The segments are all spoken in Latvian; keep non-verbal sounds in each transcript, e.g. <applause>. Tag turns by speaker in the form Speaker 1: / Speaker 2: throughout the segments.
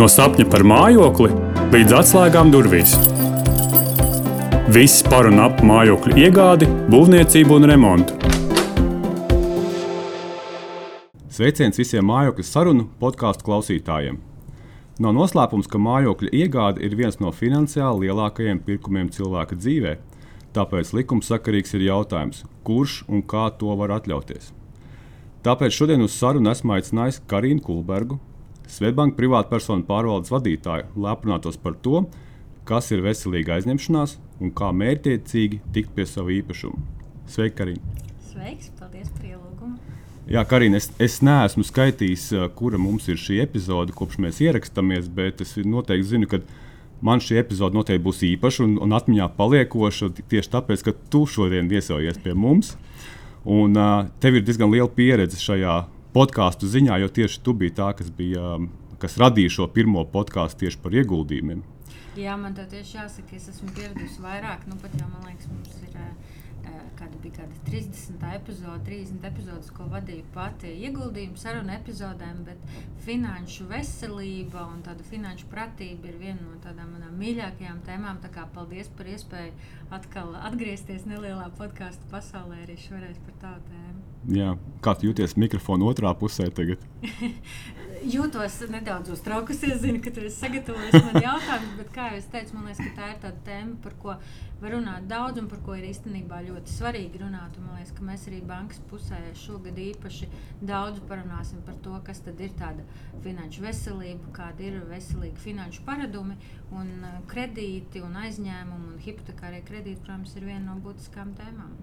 Speaker 1: No sapņa par mājokli līdz atslēgām durvīs. Viss par un ap mājokļu iegādi, būvniecību un remontu.
Speaker 2: Sveiciens visiem mājokļu sarunu podkāstu klausītājiem. Nav noslēpums, ka mājokļa iegāde ir viens no finansiāli lielākajiem pirkumiem cilvēka dzīvē. Tāpēc likumsakarīgs ir jautājums, kurš un kā to var atļauties. Tāpēc šodien uz sarunu esmu aicinājis Karinu Kulbergu, Svetbanka privātpersonu pārvaldes vadītāju, lai aprunātos par to, kas ir veselīga aizņemšanās un kā mērķiecīgi tikt pie sava īpašuma. Sveiki, Karina!
Speaker 3: Sveiks, paldies par ielūgumu!
Speaker 2: Jā, Karina, es, es neesmu skaitījis, kura mums ir šī epizode, kopš mēs ierakstamies, bet es noteikti zinu, ka man šī epizode noteikti būs īpaša un, un atmiņā paliekoša tieši tāpēc, ka tu šodien viesojies pie mums. Un uh, tev ir diezgan liela pieredze šajā podkāstu ziņā, jo tieši tu biji tā, kas, bija, um, kas radīja šo pirmo podkāstu tieši par ieguldījumiem.
Speaker 3: Jā, man tā tieši jāsaka, es esmu pieradusi vairāk. Nu, pat jau man liekas, mums ir uh, kāda bija kāda 30 epizode, 30 epizodes, ko vadīju pati ieguldījumu sarunu epizodēm, bet finanšu veselība un tāda finanšu pratība ir viena no tādām manām mīļākajām tēmām. Tā kā paldies par iespēju atkal atgriezties nelielā podkāstu pasaulē arī šoreiz par tādu tēmu.
Speaker 2: Jā. Kā tu jūties mikrofona otrā pusē tagad? <laughs>
Speaker 3: Jūtos nedaudz uztraukusies, zinu, ka tu esi sagatavojis man jautājumus, bet, kā jau es teicu, man liekas, tā ir tāda tēma, par ko var runāt daudz un par ko ir īstenībā ļoti svarīgi runāt. Un, man liekas, ka mēs arī bankas pusē šogad īpaši daudz parunāsim par to, kas ir tāda finanšu veselība, kāda ir veselīga finanšu paradumi un uh, kredīti un aizņēmumi un hipotekārie kredīti, protams, ir viena no būtiskām tēmām.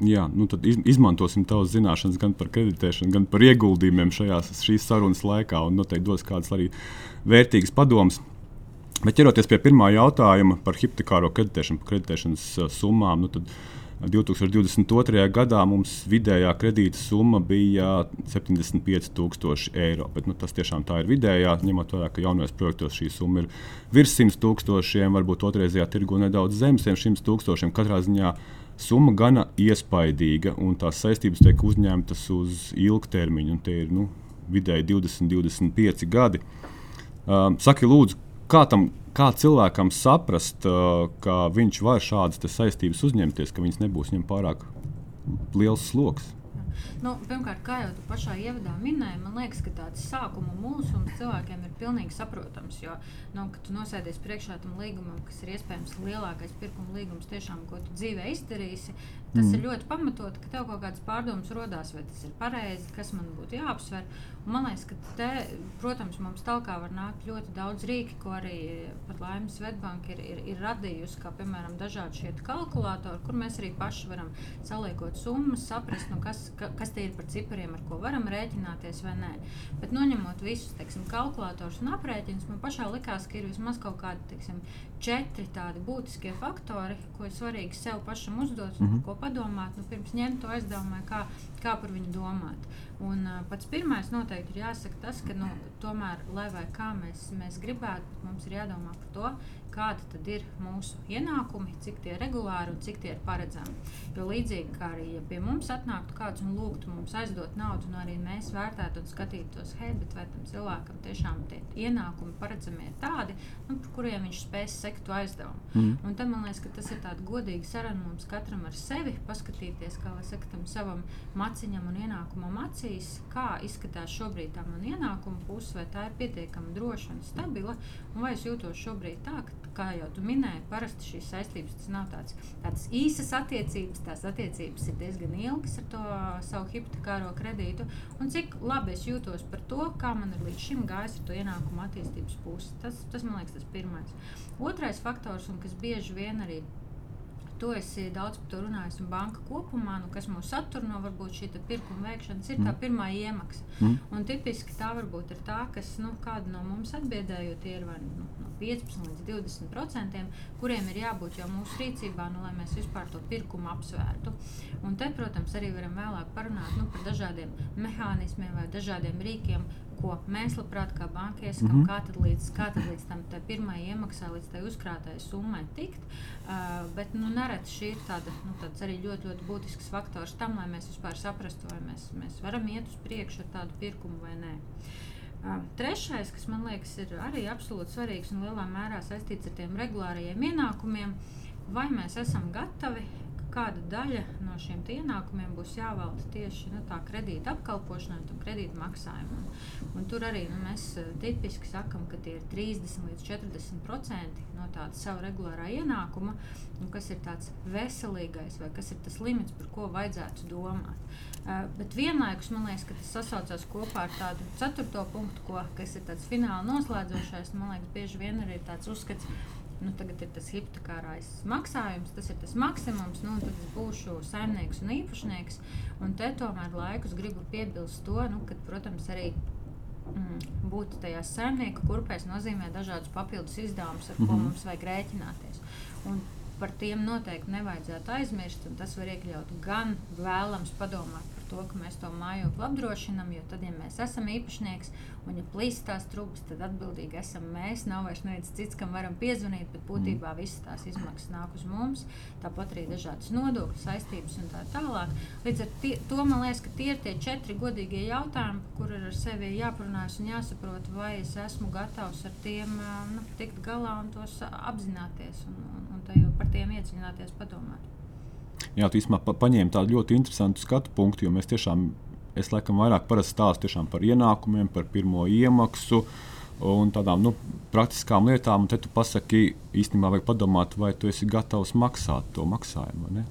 Speaker 2: Jā, nu tad izmantosim tavas zināšanas gan par kreditēšanu, gan par ieguldījumiem šajās, šīs sarunas laikā. Un noteikti dos kādas arī vērtīgas padomas. Bet ķeroties pie pirmā jautājuma par hipotekāro kreditēšanu, par kreditēšanas summām, nu tad 2022. gadā mums vidējā kredīta summa bija 75,000 eiro. Bet, nu, tas tiešām tā ir vidējā, ņemot vērā, ka jaunajos projektos šī summa ir virs 100 tūkstošiem, varbūt otrreizējā tirgu nedaudz zem 100 tūkstošiem. Katrā ziņā summa gana iespaidīga, un tās saistības tiek uzņemtas uz ilgtermiņu. Tie ir nu, vidēji 20, 25 gadi. Uh, saki, lūdzu, kā, tam, kā cilvēkam saprast, uh, ka viņš var šādas saistības uzņemties, ka viņas nebūs viņam pārāk liels sloks?
Speaker 3: Nu, pirmkārt, kā jau tu pašā ievadā minēji, man liekas, ka tāds sākuma mūsums cilvēkiem ir pilnīgi saprotams. Jo, nu, kad tu nosēdies priekšā tam līgumam, kas ir iespējams lielākais pirkuma līgums, tiešām, ko tu dzīvē izdarīsi, tas mm. ir ļoti pamatot, ka tev kaut kādas pārdomas rodās, vai tas ir pareizi, kas man būtu jāapsver. Un man liekas, ka te, protams, mums tālāk var nākt ļoti daudz rīku, ko arī pat laimē Svetbanka ir, ir, ir radījusi, kā piemēram dažādi šie kalkulatori, kur mēs arī paši varam saliekot summas, saprast, nu, kas, ka, kas tie ir par cipariem, ar ko varam rēķināties vai nē. Bet noņemot visus teiksim, kalkulatorus un aprēķinus, man pašā likās, ka ir vismaz kaut kādi teiksim, četri tādi būtiskie faktori, ko ir svarīgi sev pašam uzdot, mm -hmm. ko padomāt, nu, pirms ņemt to aizdevumu, kā, kā par viņu domāt. Un, uh, pats pirmais noteikti ir jāsaka tas, ka nu, tomēr, lai kā mēs, mēs gribētu, mums ir jādomā par to, kādi tad ir mūsu ienākumi, cik tie ir regulāri un cik tie ir paredzami. Jo līdzīgi kā arī ja pie mums atnāktu kāds un lūgtu mums aizdot naudu, un arī mēs vērtētu un skatītos, hei, bet vai tam cilvēkam tiešām tie ienākumi paredzami ir tādi, nu, par kuriem viņš spēs sekt to aizdevumu. Mm. Un tad man liekas, ka tas ir tāds godīgs saruna mums katram ar sevi, paskatīties, kā lai saka, tam savam maciņam un ienākumam acīs, kā izskatās šobrīd tā man ienākuma puse, vai tā ir pietiekami droša un stabila, un vai es jūtos šobrīd tā, ka kā jau tu minēji, parasti šīs saistības nav tāds, tādas īsas attiecības. Tās attiecības ir diezgan ilgas ar to savu hipotekāro kredītu. Un cik labi es jūtos par to, kā man ir līdz šim gājis ar to ienākumu attīstības pusi. Tas, tas man liekas, tas pirmais. Otrais faktors, un kas bieži vien arī Tu esi daudz par to runājis, un banka kopumā, nu, kas mūs satur no varbūt šī pirkuma veikšanas, ir tā mm. pirmā iemaksa. Mm. Un tipiski tā varbūt ir tā, kas nu, kāda no mums atbiedēja, jo tie ir vai nu, no 15 līdz 20 procentiem, kuriem ir jābūt jau mūsu rīcībā, nu, lai mēs vispār to pirkumu apsvērtu. Un te, protams, arī varam vēlāk parunāt nu, par dažādiem mehānismiem vai dažādiem rīkiem, ko mēs labprāt kā banka iesakām, mm -hmm. kā tad līdz, kā tad līdz tam pirmajai iemaksai, līdz tai uzkrātajai summai tikt. Uh, bet nu, nereti šī ir tāda, nu, arī ļoti, ļoti būtisks faktors tam, lai mēs vispār saprastu, vai mēs, mēs varam iet uz priekšu ar tādu pirkumu vai nē. Uh, trešais, kas man liekas, ir arī absolūti svarīgs un lielā mērā saistīts ar tiem regulāriem ienākumiem, vai mēs esam gatavi kāda daļa no šiem ienākumiem būs jāvelta tieši nu, kredīta apkalpošanai un kredīta maksājumam. Un tur arī nu, mēs eh, tipiski sakām, ka tie ir 30 līdz 40% no tāda sava regulārā ienākuma, kas ir tāds veselīgais vai kas ir tas limits, par ko vajadzētu domāt. Uh, bet vienlaikus man liekas, ka tas sasaucās kopā ar tādu ceturto punktu, ko, kas ir tāds fināli noslēdzošais. Man liekas, bieži vien arī ir tāds uzskats, ka nu, tagad ir tas hipotekārais maksājums, tas ir tas maksimums, nu, tad es būšu saimnieks un īpašnieks. Un te tomēr laikus gribu piebilst to, nu, ka, protams, arī mm, būt tajā saimnieka kurpēs nozīmē dažādus papildus izdevumus, ar mm -hmm. ko mhm. mums vajag rēķināties. Un par tiem noteikti nevajadzētu aizmirst, un tas var iekļaut gan vēlams padomāt to, ka mēs to mājokli apdrošinām, jo tad, ja mēs esam īpašnieks Un, ja plīsīs tās trūkas, tad atbildīgi esam mēs. Nav vairs neviens cits, kam varam piezvanīt, bet būtībā mm. visas tās izmaksas nāk uz mums. Tāpat arī dažādas nodokļu saistības un tā tālāk. Līdz ar tie, to man liekas, ka tie ir tie četri godīgie jautājumi, kur ir ar sevi jāparunājas un jāsaprot, vai es esmu gatavs ar tiem nu, tikt galā un tos apzināties un, un, un par tiem iedziļināties, padomāt.
Speaker 2: Jā, tu īstenībā paņēmi tādu ļoti interesantu skatu punktu, jo mēs tiešām Es laikam vairāk stāstu par ienākumiem, par pirmo iemaksu un tādām nu, praktiskām lietām. Tad tu pasaki, īstenībā vajag padomāt, vai tu esi gatavs maksāt to maksājumu. Nu,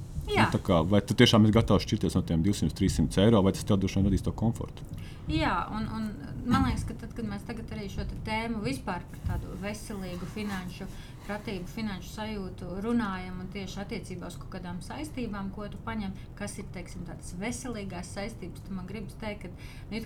Speaker 2: kā, vai tu tiešām esi gatavs šķirties no tiem 200, 300 eiro, vai tas tev droši vien radīs to komfortu?
Speaker 3: Jā, un, un man liekas, ka tad, kad mēs tagad arī šo tēmu vispār par tādu veselīgu finanšu pratību, finanšu sajūtu runājam un tieši attiecībā uz kaut kādām saistībām, ko tu paņem, kas ir teiksim, tādas veselīgās saistības, tad man gribas teikt,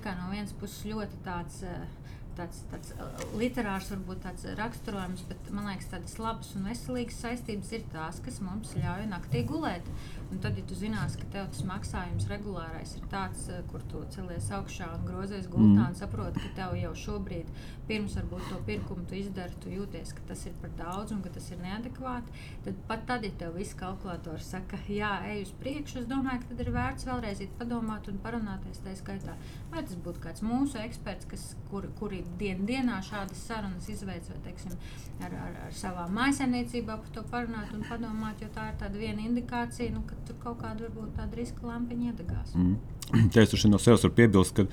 Speaker 3: ka nu, no vienas puses ļoti tāds. Uh, tāds, tāds uh, literārs, varbūt tāds raksturojums, bet man liekas, tādas labas un veselīgas saistības ir tās, kas mums ļauj naktī gulēt. Un tad, ja tu zinās, ka tev tas maksājums regulārais ir tāds, uh, kur tu celies augšā un grozies gultā mm. un saproti, ka tev jau šobrīd, pirms varbūt to pirkumu tu izdari, tu jūties, ka tas ir par daudz un ka tas ir neadekvāti, tad pat tad, ja tev viss kalkulators saka, jā, ej uz priekšu, es domāju, ka tad ir vērts vēlreiz padomāt un parunāties tā skaitā. Vai tas būtu kāds mūsu eksperts, kas, kur, kuri dien, dienā šādas sarunas izveids, vai teiksim, ar, ar, ar savām maisaimniecībām par to parunāt un padomāt, jo tā ir tāda viena indikācija, nu, tur kaut kāda varbūt tāda riska lampiņa iedegās. Mm. <clears throat>
Speaker 2: Es no sevis varu piebilst, ka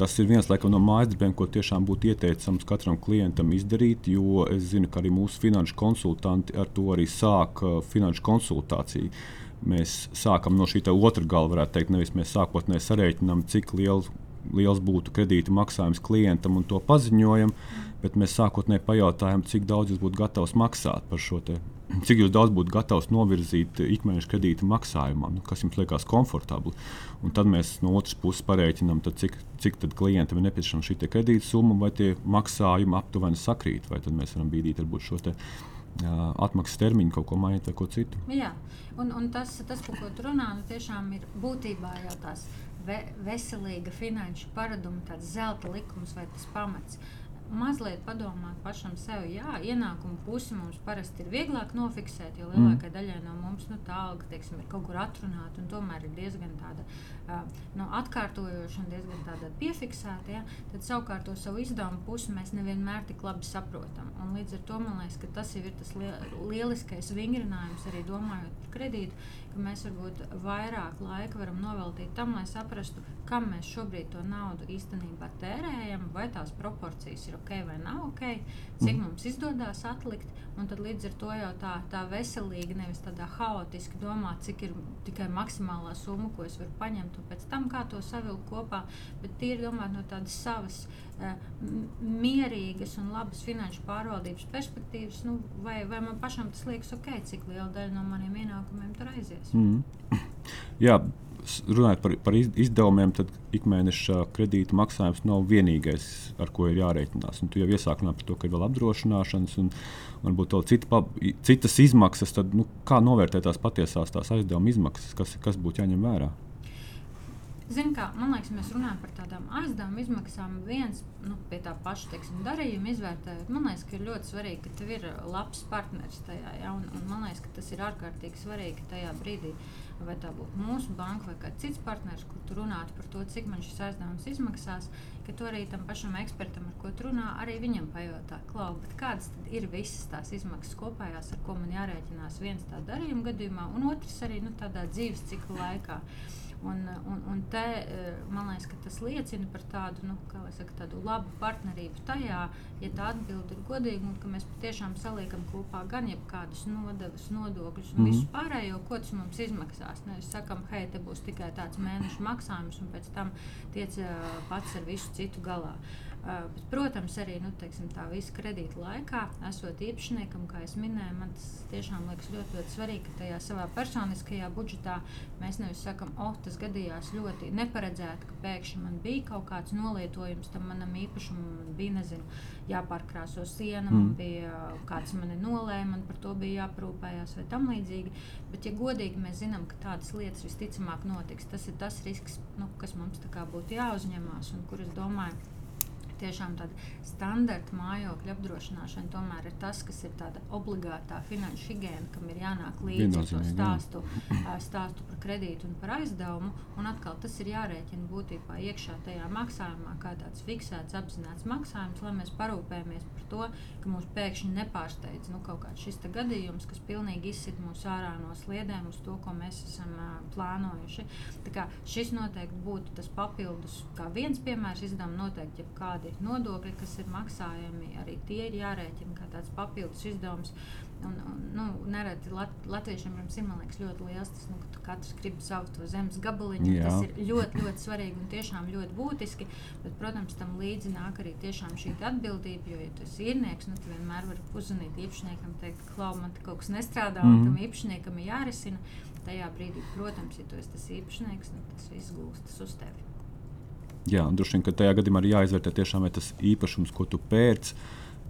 Speaker 2: tas ir viens laikam, no mājasdarbiem, ko tiešām būtu ieteicams katram klientam izdarīt, jo es zinu, ka arī mūsu finanšu konsultanti ar to arī sāk uh, finanšu konsultāciju. Mēs sākam no šī otrā gala, varētu teikt, nevis mēs sākotnēji sarēķinām, cik lielu liels būtu kredīta maksājums klientam un to paziņojam, bet mēs sākotnēji pajautājām, cik daudz jūs būtu gatavs maksāt par šo. Cik jūs daudz būtu gatavs novirzīt ikmēneša kredīta maksājumam, nu, kas jums liekas komfortabli. Un tad mēs no otras puses pareiķinām, cik, cik klientam ir nepieciešama šī kredīta summa, vai tie maksājumi aptuveni sakrīt, vai tad mēs varam bīdīt varbūt šo te, uh, atmaksas termiņu, kaut ko mainīt vai ko citu.
Speaker 3: Jā, un, un tas, tas, par ko tu runā, nu, tiešām ir būtībā jau tās ve veselīga finanšu paraduma, tāds zelta likums vai tas pamats. Mazliet padomāt pašam sev, jā, ienākumu pusi mums parasti ir vieglāk nofiksēt, jo lielākajai mm. daļai no mums nu, tā alga teiksim, ir kaut kur atrunāta un tomēr ir diezgan tāda uh, nu, atkārtojoša un diezgan tāda piefiksēta. Ja? Tad savukārt to savu izdevumu pusi mēs nevienmēr tik labi saprotam. Un līdz ar to man liekas, ka tas ir tas lieliskais vingrinājums arī domājot par kredītu ka mēs varbūt vairāk laika varam noveltīt tam, lai saprastu, kam mēs šobrīd to naudu īstenībā tērējam, vai tās proporcijas ir ok vai nav ok, cik mm. mums izdodas atlikt. Un tad līdz ar to jau tā, tā veselīgi, nevis tādā haotiski domāt, cik ir tikai maksimālā summa, ko es varu paņemt, un pēc tam kā to savilkt kopā. Bet tīri domāt no tādas savas uh, mierīgas un labas finanšu pārvaldības perspektīvas, nu, vai, vai man pašam tas liekas ok, cik liela daļa no maniem ienākumiem tur aizies. Mm. <laughs>
Speaker 2: Jā, runājot par, par izdevumiem, tad ikmēneša kredīta maksājums nav vienīgais, ar ko ir jārēķinās. Un tu jau iesāki runāt par to, ka ir vēl apdrošināšanas un varbūt vēl cita, citas izmaksas. Tad, nu, kā novērtēt tās patiesās tās aizdevuma izmaksas, kas, kas būtu jāņem vērā?
Speaker 3: Zini, kā, man liekas, mēs runājam par tādām aizdevuma izmaksām. Viens nu, pie tā paša teiksim, darījuma izvērtējot, man liekas, ka ir ļoti svarīgi, ka tev ir labs partneris tajā. Ja? Un, un man liekas, ka tas ir ārkārtīgi svarīgi tajā brīdī. Vai tā būtu mūsu banka vai kāds cits partneris, kur tu runātu par to, cik man šis aizdevums izmaksās, ka tu arī tam pašam ekspertam, ar ko tu runā, arī viņam pajautā, klau, kādas ir visas tās izmaksas kopējās, ar ko man jārēķinās viens tā darījuma gadījumā, un otrs arī nu, tādā dzīves cikla laikā. Un, un, un te, eh, man liekas, tas liecina par tādu, nu, saka, tādu labu partnerību tajā, ja tā atbilde ir godīga un ka mēs patiešām saliekam kopā gan jebkādus nodevas, nodokļus un mm -hmm. visu pārējo, ko tas mums izmaksās. Nevis sakam, hei, te būs tikai tāds mēneša maksājums un pēc tam tiec eh, pats ar visu citu galā. Uh, Bet, protams, arī nu, teiksim, tā visa kredīta laikā, esot īpašniekam, kā jau minēju, man tas tiešām liekas ļoti, ļoti svarīgi, ka tajā savā personiskajā budžetā mēs nevis sakām, oh, tas gadījās ļoti neparedzēti, ka pēkšņi man bija kaut kāds nolietojums tam manam īpašumam, man bija nezinu, jāpārkrāso siena, mm. man bija kāds mani nolēma, man par to bija jāprūpējās vai tam līdzīgi. Bet, ja godīgi mēs zinām, ka tādas lietas visticamāk notiks, tas ir tas risks, nu, kas mums būtu jāuzņemās un kur es domāju tiešām tāda standarta mājokļa apdrošināšana tomēr ir tas, kas ir tāda obligātā finanšu higiēna, kam ir jānāk līdzi ar to stāstu, stāstu par kredītu un par aizdevumu. Un atkal tas ir jārēķina būtībā iekšā tajā maksājumā, kā tāds fiksēts, apzināts maksājums, lai mēs parūpējamies par to, ka mūs pēkšņi nepārsteidz nu, kaut kāds šis gadījums, kas pilnīgi izsit mūs ārā no sliedēm uz to, ko mēs esam uh, plānojuši. Tā kā šis noteikti būtu tas papildus, kā viens piemērs izdevuma noteikti, ja kādi ir nodokļi, kas ir maksājami, arī tie ir jārēķina kā tāds papildus izdevums. Un, un, nu, nereti lat, latviešiem ir liekas, ļoti liels tas, nu, ka katrs grib savu to zemes gabaliņu. Jā. Tas ir ļoti, ļoti svarīgi un tiešām ļoti būtiski. Bet, protams, tam līdzi nāk arī šī atbildība. Jo, ja tu esi īrnieks, nu, tu vienmēr vari uzzvanīt īpašniekam, teikt, klau, man kaut kas nestrādā, mm. un tam īpašniekam ir jārisina. Tajā brīdī, protams, ja tu esi tas īpašnieks, nu, tas viss gūstas uz tevi.
Speaker 2: Jā, droši vien, ka tajā gadījumā ir jāizvērtē tiešām, vai tas īpašums, ko tu pērci,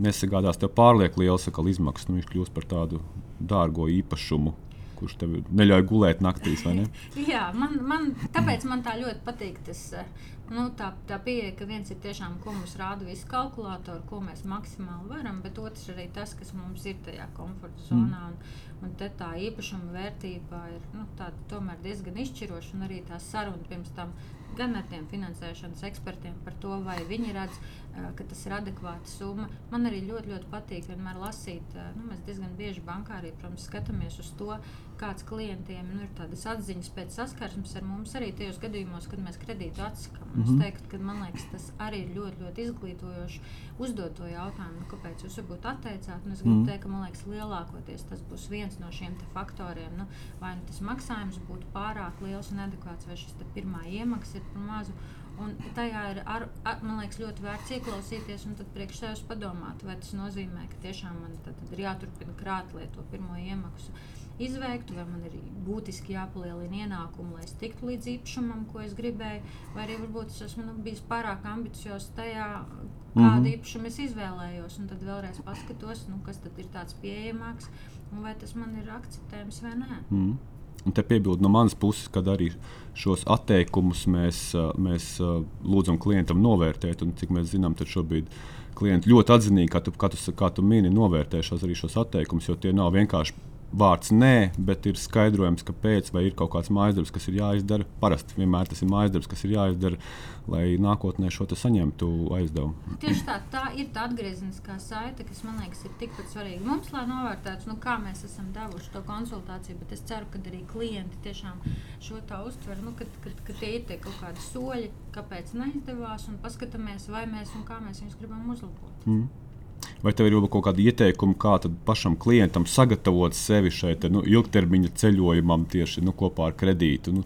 Speaker 2: nesagādās tev pārlieku liels izmaksas. Nu, viņš kļūst par tādu dārgo īpašumu, kurš tev neļauj gulēt naktīs. <laughs>
Speaker 3: Jā, man, man, tāpēc man tā ļoti patīk tas. Nu, tā, tā pieeja, ka viens ir tiešām, ko mums rāda visu kalkulātoru, ko mēs maksimāli varam, bet otrs arī tas, kas mums ir tajā komforta zonā. Mm. Un, un te tā īpašuma vērtība ir nu, tāda, diezgan izšķiroša, un arī tā saruna pirms tam gan ar tiem finansēšanas ekspertiem par to, vai viņi redz, ka tas ir adekvāta summa. Man arī ļoti, ļoti patīk vienmēr lasīt. Nu, mēs diezgan bieži bankā arī protams, skatāmies uz to, kāds klientiem nu, ir tādas atziņas pēc saskarsmes ar mums. Arī tajos gadījumos, kad mēs kredītu atsakām, mm -hmm. teiktu, ka man liekas, tas arī ir ļoti, ļoti izglītojoši uzdot to jautājumu, nu, kāpēc jūs varbūt atteicāt. Un es gribu mm -hmm. teikt, ka man liekas, lielākoties tas būs viens no šiem faktoriem. Nu, vai nu tas maksājums būtu pārāk liels un adekvāts, vai šis pirmā iemaksa ir par mazu. Un tajā ir ar, ar, liekas, ļoti vērts ieklausīties un priekš sevis padomāt, vai tas nozīmē, ka tiešām man tad, tad ir jāturpina krāt, lai to pirmo iemaksu izveiktu, vai man ir būtiski jāpalielina ienākumi, lai es tiktu līdz īpašumam, ko es gribēju, vai arī varbūt es esmu nu, bijis pārāk ambiciozs tajā, kādu mm -hmm. īpašumu es izvēlējos. Un tad vēlreiz paskatos, nu, kas tad ir tāds pieejamāks un vai tas man ir akceptējams vai nē. Mm -hmm.
Speaker 2: Un te piebildu no manas puses, kad arī šos atteikumus mēs, mēs lūdzam klientam novērtēt. Un, cik mēs zinām, tad šobrīd klienti ļoti atzinīgi, kā tu, kā tu, kā tu mini, novērtē šos, šos atteikumus, jo tie nav vienkārši vārds nē, bet ir skaidrojums, kāpēc, vai ir kaut kāds mājas darbs, kas ir jāizdara. Parasti vienmēr tas ir mājas darbs, kas ir jāizdara, lai nākotnē šo saņemtu aizdevumu.
Speaker 3: Tieši tā, tā ir tā atgriezeniskā saite, kas man liekas ir tikpat svarīga. Mums, lai novērtētu, nu, kā mēs esam devuši to konsultāciju, bet es ceru, ka arī klienti tiešām šo tā uztver, nu, kad, kad, kad tie ir tie kaut kādi soļi, kāpēc neizdevās, un paskatāmies, vai mēs un kā mēs viņus gribam uzlabot. Mm.
Speaker 2: Vai tev ir kaut kādi ieteikumi, kā pašam klientam sagatavot sevi šai te, nu, ilgtermiņa ceļojumam, tieši nu, kopā ar kredītu? Nu,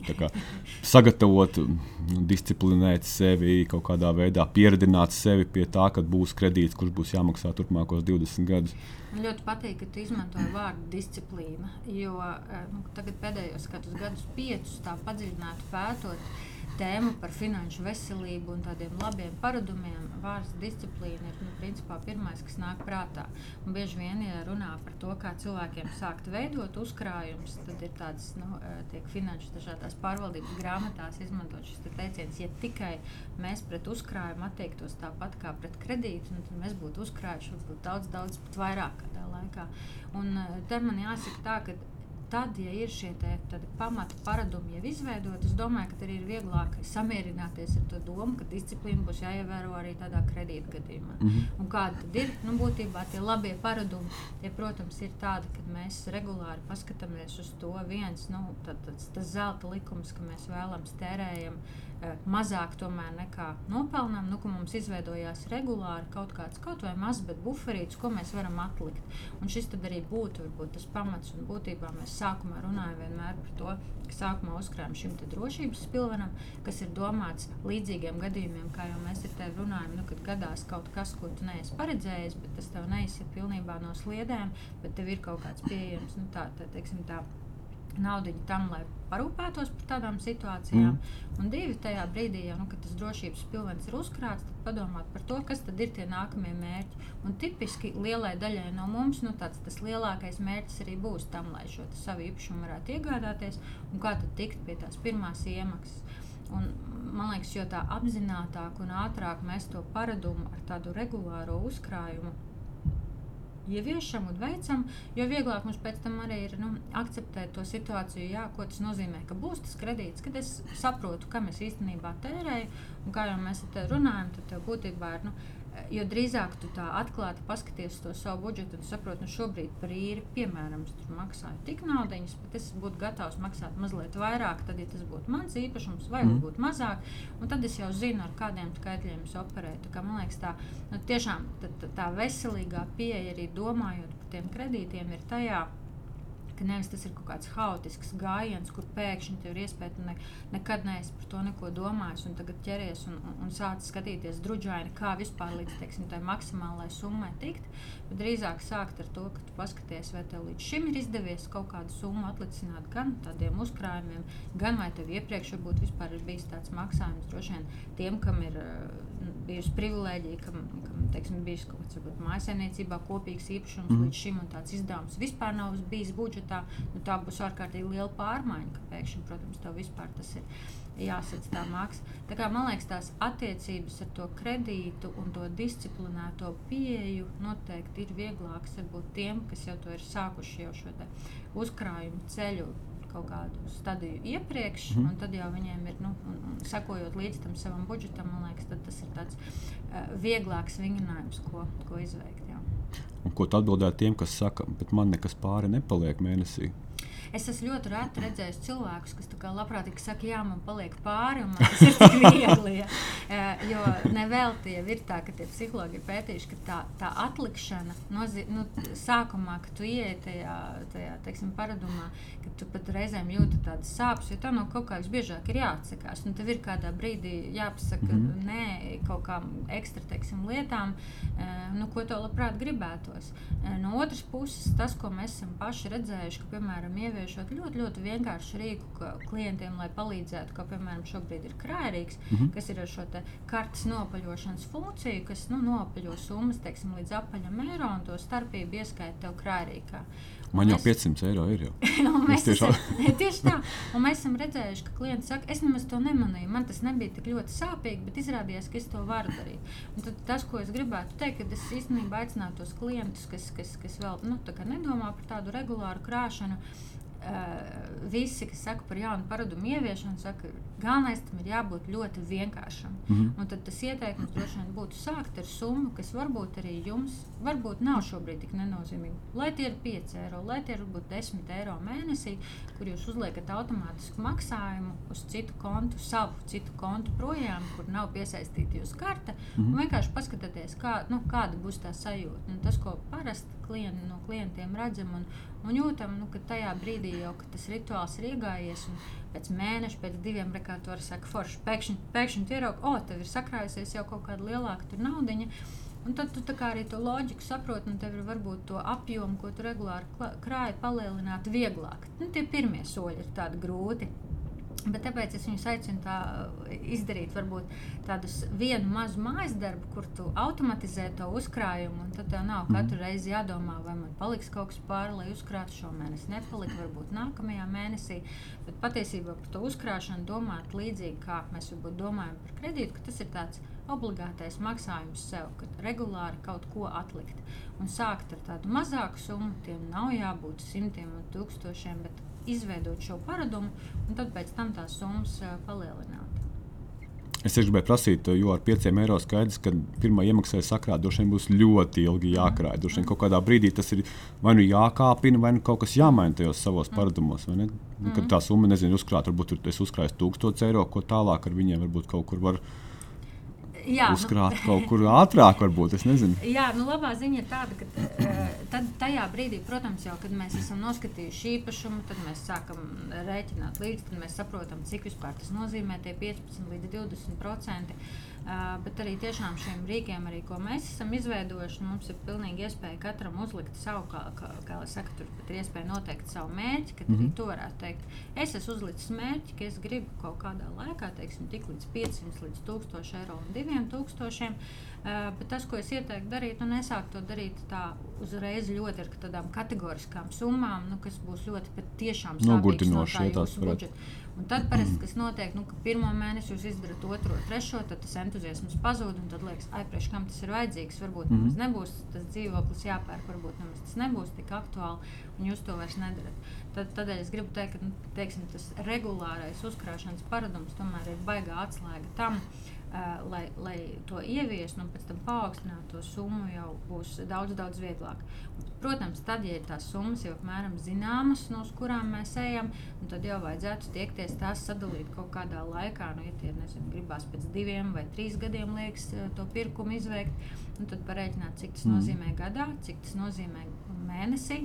Speaker 2: sagatavot, nu, disciplinēt sevi, kaut kādā veidā pieredzināt sevi pie tā, ka būs kredīts, kurš būs jāmaksā turpmākos 20 gadus.
Speaker 3: Man ļoti patīk, ka tu izmantoji vārdu disciplīna. Jo eh, nu, tagad pēdējos gadus, piecus, tā padziļināti pētot, tēmu par finanšu veselību un tādiem labiem paradumiem, vārds disciplīna ir nu, principā pirmais, kas nāk prātā. Un bieži vien, ja runā par to, kā cilvēkiem sākt veidot uzkrājumus, tad ir tāds, nu, eh, finanšu dažādās pārvaldības grāmatās izmantot šis te teiciens, ja tikai mēs pret uzkrājumu attiektos tāpat kā pret kredītu, nu, tad mēs būtu uzkrājuši varbūt daudz, daudz vairāk kādā laikā. Un eh, te man jāsaka tā, ka tad, ja ir šie te, pamata paradumi jau izveidoti, es domāju, ka arī ir vieglāk samierināties ar to domu, ka disciplīna būs jāievēro arī tādā kredīta gadījumā. Mm -hmm. Un kādi tad ir? Nu, būtībā tie labie paradumi, tie, protams, ir tādi, ka mēs regulāri paskatāmies uz to viens, nu, tad, tas, tas zelta likums, ka mēs vēlams tērējam mazāk nekā nopelnām, nu, ka mums izveidojās regulāri kaut kāds, kaut vai mazs, bet buferīts, ko mēs varam atlikt. Un šis arī būtu varbūt, tas pamats, un būtībā mēs sākumā runājam vienmēr par to, ka sākumā uzkrājam šim drošības pilvenam, kas ir domāts līdzīgiem gadījumiem, kā jau mēs ar tevi runājam, nu, kad gadās kaut kas, ko tu neesi paredzējis, bet tas tev neizsit pilnībā no sliedēm, bet tev ir kaut kāds pieejams, nu, tā, tā, teiksim, tā naudu tam, lai parūpētos par tādām situācijām. Mm. Un divi tajā brīdī, jau, nu, kad tas drošības pilvens ir uzkrāts, tad padomāt par to, kas tad ir tie nākamie mērķi. Un tipiski lielai daļai no mums nu, tāds, tas lielākais mērķis arī būs tam, lai šo savu īpašumu varētu iegādāties un kā tad tikt pie tās pirmās iemaksas. Un, man liekas, jo tā apzinātāk un ātrāk mēs to paradumu ar tādu regulāro uzkrājumu ieviešam un veicam, jo vieglāk mums pēc tam arī ir nu, akceptēt to situāciju, jā, ko tas nozīmē, ka būs tas kredīts, kad es saprotu, kam es īstenībā tērēju. Un kā jau mēs te runājam, tad būtībā ir. Nu, Jo drīzāk tu tā atklāti paskaties to savu budžetu un saproti, nu šobrīd par īri, piemēram, tur maksāju tik naudiņas, bet es būtu gatavs maksāt mazliet vairāk, tad, ja tas būtu mans īpašums, vai mm. būtu mazāk, un tad es jau zinu, ar kādiem skaitļiem es operēju. Tā, man liekas, tā, nu, tiešām tā, tā veselīgā pieeja arī domājot par tiem kredītiem ir tajā, ka nevis tas ir kaut kāds haotisks gājiens, kur pēkšņi tev ir iespēja, tu ne, nekad neesi par to neko domājis, un tagad ķeries un, un, un sāc skatīties druģaini, kā vispār līdz teiksim, tai maksimālai summai tikt. Bet drīzāk sākt ar to, ka tu paskaties, vai tev līdz šim ir izdevies kaut kādu summu atlicināt gan tādiem uzkrājumiem, gan vai tev iepriekš varbūt vispār ir bijis tāds maksājums droši vien tiem, kam ir bijusi privilēģija, kam, kam teiksim, bijis kaut kāds mājsaimniecībā kopīgs īpašums mm. līdz šim un tāds izdevums vispār nav bijis budžetā, nu, tā būs ārkārtīgi liela pārmaiņa, ka pēkšņi, protams, tev vispār tas ir jāsadz tā maksa. Tā kā, man liekas, tās attiecības ar to kredītu un to disciplinēto pieeju noteikti ir vieglākas varbūt tiem, kas jau to ir sākuši jau šo uzkrājumu ceļu kaut kādu stadiju iepriekš, mm. un tad jau viņiem ir, nu, un, un, sekojot līdz tam savam budžetam, man liekas, tas ir tāds uh, vieglāks vingrinājums, ko, ko izveikt. Jā.
Speaker 2: Un ko tu atbildētu tiem, kas saka, bet man nekas pāri nepaliek mēnesī?
Speaker 3: Es esmu ļoti reti redzējis cilvēkus, kas labprāt saka, jā, man paliek pāri, un tas ir tik <laughs> viegli. Ja. Jo nevelti jau ir tā, ka tie psihologi ir pētījuši, ka tā, tā atlikšana, nozī, nu, sākumā, kad tu ieej tajā, tajā teiksim, paradumā, ka tu pat reizēm jūti tādas sāpes, jo tam no kaut kā visbiežāk ir jāatsakās. Nu, tev ir kādā brīdī jāpasaka mm -hmm. nē kaut kādām ekstra teiksim, lietām, nu, ko tev labprāt gribētos. No otras puses, tas, ko mēs esam paši redzējuši, ka, piemēram, ievieš ieviešot ļoti, ļoti vienkāršu rīku klientiem, lai palīdzētu, kā piemēram šobrīd ir krājrīks, mm -hmm. kas ir ar šo kartes nopaļošanas funkciju, kas nu, nopaļo summas teiksim, līdz apaļam eiro un to starpību ieskaita tev krājrīkā.
Speaker 2: Man jau mēs... 500 eiro ir. <laughs>
Speaker 3: mēs tiešām... esam, <laughs> tieši tā. Un mēs esam redzējuši, ka klients saka, es nemaz to nemanīju. Man tas nebija tik ļoti sāpīgi, bet izrādījās, ka es to varu darīt. Un tad tas, ko es gribētu teikt, ka es īstenībā aicinātu tos klientus, kas, kas, kas vēl nu, nedomā par tādu regulāru krāšanu. Uh, visi, kas saka par jaunu paradumu ieviešanu, saka, ka galvenais tam ir jābūt ļoti vienkāršam. Mm -hmm. Un tad tas ieteikums droši vien būtu sākt ar summu, kas varbūt arī jums varbūt nav šobrīd tik nenozīmīga. Lai tie ir 5 eiro, lai tie ir varbūt 10 eiro mēnesī, kur jūs uzliekat automātisku maksājumu uz citu kontu, savu citu kontu projām, kur nav piesaistīta jūsu karte. Mm -hmm. Vienkārši paskatieties, kā, nu, kāda būs tā sajūta. Un tas, ko parasti klienti, no klientiem redzam un, un jūtam, nu, ka tajā brīdī jau tas rituāls ir iegājies. Pēc mēneša, pēc diviem rekām, var sakt, forši pēkšņi, pēkšņi ieraugt, o, tev ir sakrājusies jau kaut kāda lielāka naudiņa. Un tad tu arī to loģiku saproti, un tev ir varbūt to apjomu, ko tu regulāri krāji, palielināt vieglāk. Nu, tie pirmie soļi ir tādi grūti. Bet tāpēc es viņus aicinu tā izdarīt, varbūt tādus vienu mazu mājas darbu, kur tu automatizē to uzkrājumu. Tad tev nav katru reizi jādomā, vai man paliks kaut kas pāri, lai uzkrātu šo mēnesi. Nepalika, varbūt nākamajā mēnesī. Bet patiesībā par to uzkrāšanu domāt līdzīgi, kā mēs varbūt domājam par kredītu, ka tas ir tāds obligātais maksājums sev, kad regulāri kaut ko atlikt. Un sākt ar tādu mazāku summu, tiem nav jābūt simtiem un tūkstošiem, bet izveidot šo paradumu un tad pēc tam tās summas palielināt.
Speaker 2: Es gribēju prasīt, jo ar 5 eiro skaidrs, ka pirmā iemaksā sakrāt droši vien būs ļoti ilgi jākrāj. Droši vien kaut kādā brīdī tas ir vai nu jākāpina, vai nu kaut kas jāmaina tajos savos paradumos. Nu, kad tā summa, nezinu, uzkrāt, varbūt tur es uzkrāju 1000 eiro, ko tālāk ar viņiem varbūt kaut kur var izdarīt jā, uzkrāt nu, <laughs> kaut kur ātrāk, varbūt.
Speaker 3: Jā, nu, labā ziņa ir tāda, ka uh, tad, tajā brīdī, protams, jau, kad mēs esam noskatījuši īpašumu, tad mēs sākam rēķināt līdzi, tad mēs saprotam, cik vispār tas nozīmē tie 15 līdz 20 procenti. Uh, bet arī tiešām šiem rīkiem, arī, ko mēs esam izveidojuši, nu, mums ir pilnīgi iespēja katram uzlikt savu, kā, kā, kā saka, tur pat ir iespēja noteikt savu mērķi, ka mm -hmm. arī tu varētu teikt, es esmu uzlicis mērķi, ka es gribu kaut kādā laikā, teiksim, tik līdz 500 līdz 1000 eiro un 2000. Uh, bet tas, ko es ieteiktu darīt, nu, nesākt to darīt tā uzreiz ļoti ar tādām kategoriskām summām, nu, kas būs ļoti patiešām
Speaker 2: nogurdinoši. No tā
Speaker 3: budžeta. Un tad parasti kas notiek, nu, ka pirmo mēnesi jūs izdarāt otro, trešo, tad tas entuziasms pazūd. Tad liekas, ah, priekš kam tas ir vajadzīgs. Varbūt mm -hmm. nebūs tas dzīvoklis jāpērk, varbūt tas nebūs tik aktuāli, un jūs to vairs nedarat. Tad, tādēļ es gribu teikt, ka nu, teiksim, tas regulārais uzkrāšanas paradums tomēr ir baigā atslēga tam. Uh, Uh, lai, lai to ieviestu un pēc tam paaugstinātu to summu, jau būs daudz, daudz vieglāk. Protams, tad, ja ir tās summas jau apmēram zināmas, no kurām mēs ejam, tad jau vajadzētu tiekties tās sadalīt kaut kādā laikā. Nu, ja tie nezinu, gribās pēc diviem vai trīs gadiem liekas to pirkumu izveikt, tad pareiķināt, cik tas mm. nozīmē gadā, cik tas nozīmē mēnesī.